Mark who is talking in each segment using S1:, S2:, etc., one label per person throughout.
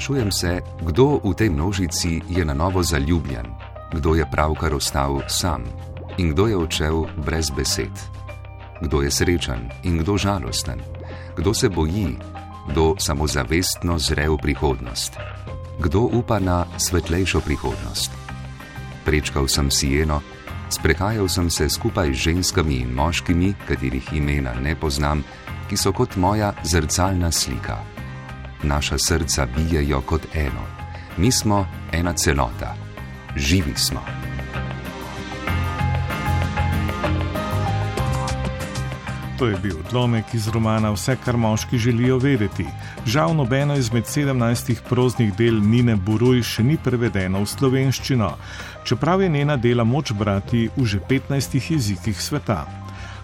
S1: Sprašujem se, kdo v tej množici je na novo zaljubljen, kdo je pravkar ostal sam in kdo je odšel brez besed. Kdo je srečen in kdo žalosten, kdo se boji, kdo samozavestno zre v prihodnost, kdo upa na svetlejšo prihodnost. Prečkal sem Sieno, sprehajal sem se skupaj z ženskami in moškimi, katerih imena ne poznam, ki so kot moja zrcalna slika. Naša srca bijajo kot eno, mi smo ena celota, živi smo.
S2: To je bil odlomek iz romana Vse, kar moški želijo vedeti. Žal nobeno izmed 17 proznih del Nine Buruj še ni prevedeno v slovenščino, čeprav je njena dela moč brati v že 15 jezikih sveta.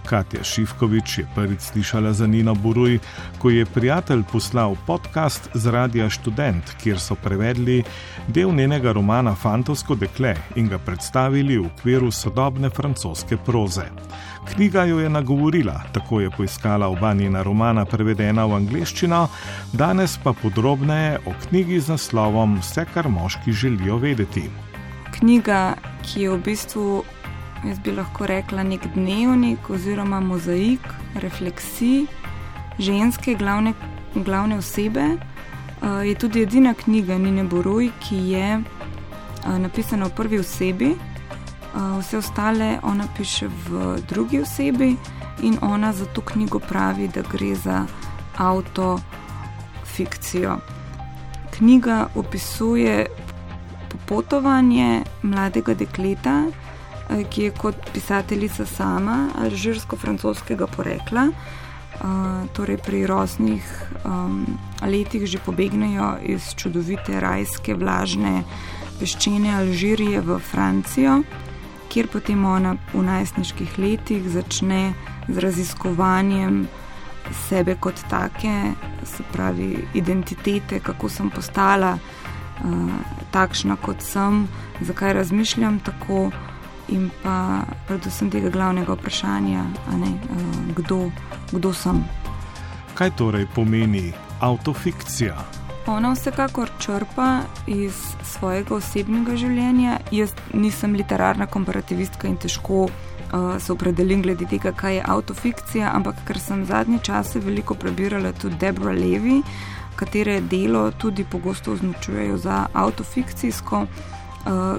S2: Katja Šivkovič je prvič slišala za Nino Buruj, ko je prijatelj poslal podcast z Radia Student, kjer so prevedli del njenega romana Fantovsko dekle in ga predstavili v okviru sodobne francoske proze. Knjiga jo je nagovorila, tako je poiskala oba njena romana prevedena v angleščino, danes pa podrobneje o knjigi z naslovom Vse, kar moški želijo vedeti.
S3: Knjiga, ki je v bistvu jaz bi lahko rekla, nek dnevnik oziroma mozaik refleksij ženske glavne, glavne osebe. Uh, je tudi edina knjiga Nine Boruj, ki je uh, napisana v prvi osebi, uh, vse ostale ona piše v drugi osebi in ona za to knjigo pravi, da gre za autofikcijo. Knjiga opisuje popotovanje mladega dekleta, ki je kot pisateljica sama alžirsko-francoskega porekla. Uh, torej, pri rosnih um, letih že pobegnejo iz čudovite rajske, vlažne, peščene Alžirije v Francijo, kjer potem ona v najstniških letih začne z raziskovanjem sebe kot take, se pravi, identitete, kako sem postala uh, takšna, kot sem, zakaj razmišljam tako in pa predvsem tega glavnega vprašanja, ne, uh, kdo, kdo sem.
S2: Kaj torej pomeni autofikcija?
S3: Ona vsekakor črpa iz svojega osebnega življenja. Jaz nisem literarna komparativistka in težko uh, se opredelim glede tega, kaj je autofikcija, ampak ker sem zadnji čas veliko prebirala tudi Debra Levi, katere delo tudi pogosto označujejo za autofikcijsko. Uh,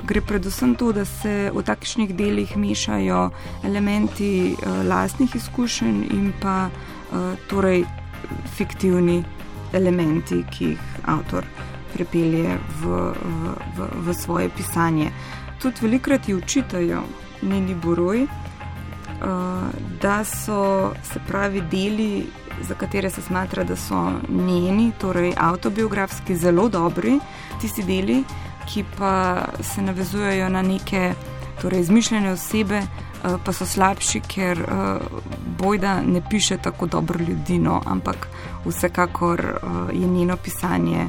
S3: gre predvsem to, da se v takšnih delih mešajo elementi uh, lastnih izkušenj in pa uh, torej fiktivni elementi, ki jih avtor prepelje v, v, v, svoje pisanje. Tudi velikrat ji učitajo njeni boroj, uh, da so se pravi deli, za katere se smatra, da so njeni, torej autobiografski, zelo dobri, tisti deli ki pa se navezujejo na neke torej, izmišljene osebe, uh, pa so slabši, ker uh, Bojda ne piše tako dobro ljudi, no, ampak vsekakor uh, je njeno pisanje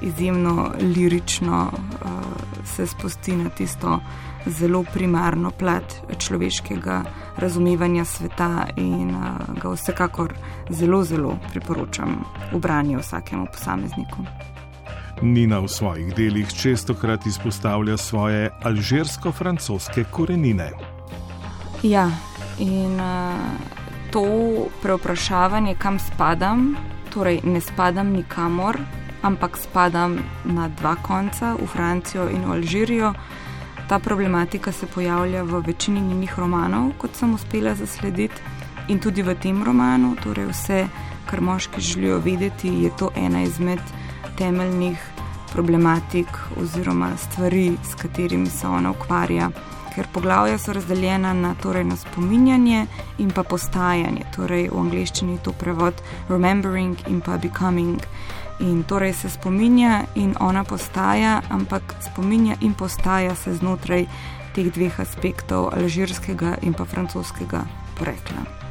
S3: izjemno lirično, se spusti na tisto zelo primarno plat človeškega razumevanja sveta in ga vsekakor zelo, zelo priporočam v branju vsakemu posamezniku.
S2: Nina v svojih delih čestokrat izpostavlja svoje alžirsko-francoske korenine.
S3: Ja, in uh, to preoprašavanje, kam spadam, torej ne spadam nikamor, ampak spadam na dva konca, v Francijo in v Alžirijo. Ta problematika se pojavlja v večini njenih romanov, kot sem uspela zaslediti, in tudi v tem romanu, torej vse, kar moški želijo vedeti, je to ena izmed temeljnih problematik oziroma stvari, s katerimi se ona ukvarja. Ker poglavja so razdeljena na, torej, na spominjanje in pa postajanje, torej v angleščini je to prevod remembering in pa becoming. In torej se spominja in ona postaja, ampak spominja in postaja se znotraj teh dveh aspektov, alžirskega in pa francoskega porekla.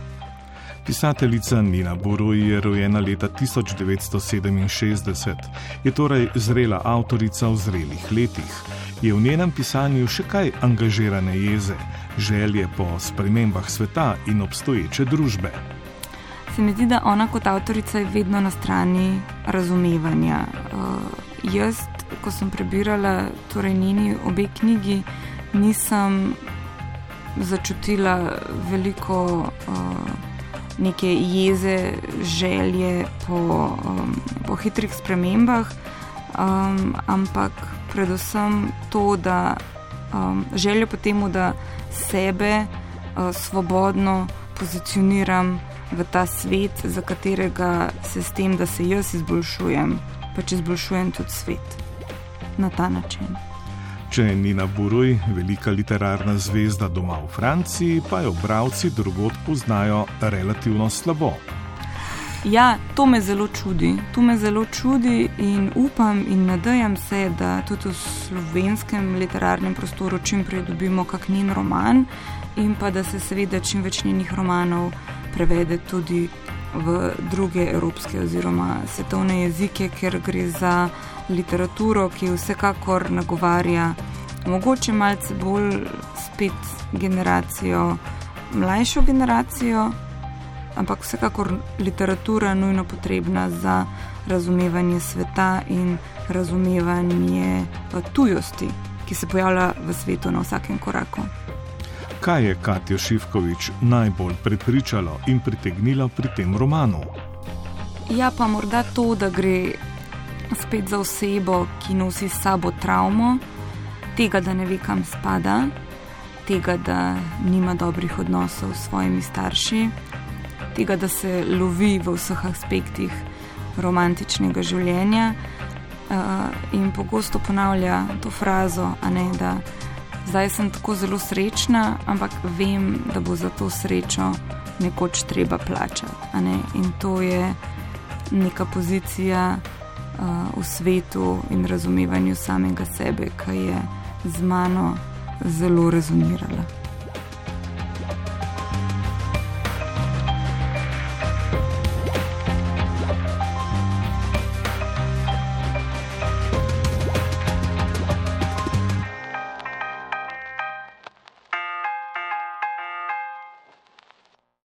S2: Pisateljica Nina Buruj je rojena leta 1967, je torej zrela avtorica v zrelih letih. Je v njenem pisanju še kaj angažirane jeze, želje po spremembah sveta in obstoječe družbe.
S3: Se mi zdi, da ona kot avtorica je vedno na strani razumevanja. Uh, jaz, ko sem prebirala torej njeni obe knjigi, nisem začutila veliko uh, neke jeze, želje po, um, po hitrih spremembah, um, ampak predvsem to, da um, željo po tem, da sebe uh, svobodno pozicioniram v ta svet, za katerega se s tem, da se jaz izboljšujem, pač izboljšujem tudi svet na ta način.
S2: Če je Nina Buruj velika literarna zvezda doma v Franciji, pa jo bralci drugot poznajo relativno slabo.
S3: Ja, to me zelo čudi. To me zelo čudi in upam in nadejam se, da tudi v slovenskem literarnem prostoru čim prej dobimo kak njen roman in pa da se seveda čim več njenih romanov prevede tudi v druge evropske oziroma svetovne jezike, ker gre za literaturo, ki vsekakor nagovarja mogoče malce bolj spet generacijo, mlajšo generacijo, ampak vsekakor literatura nujno potrebna za razumevanje sveta in razumevanje tujosti, ki se pojavlja v svetu na vsakem koraku.
S2: Kaj je Katijo Šivkovič najbolj prepričalo in pritegnilo pri tem romanu?
S3: Ja, pa morda to, da gre spet za osebo, ki nosi s sabo travmo, tega, da ne ve, kam spada, tega, da nima dobrih odnosov s svojimi starši, tega, da se lovi v vseh aspektih romantičnega življenja uh, in pogosto ponavlja to frazo, ne, da zdaj sem tako zelo srečna, ampak vem, da bo za to srečo nekoč treba plačati. In to je neka pozicija uh, v svetu in razumevanju samega sebe, ki je z mano zelo rezonirala.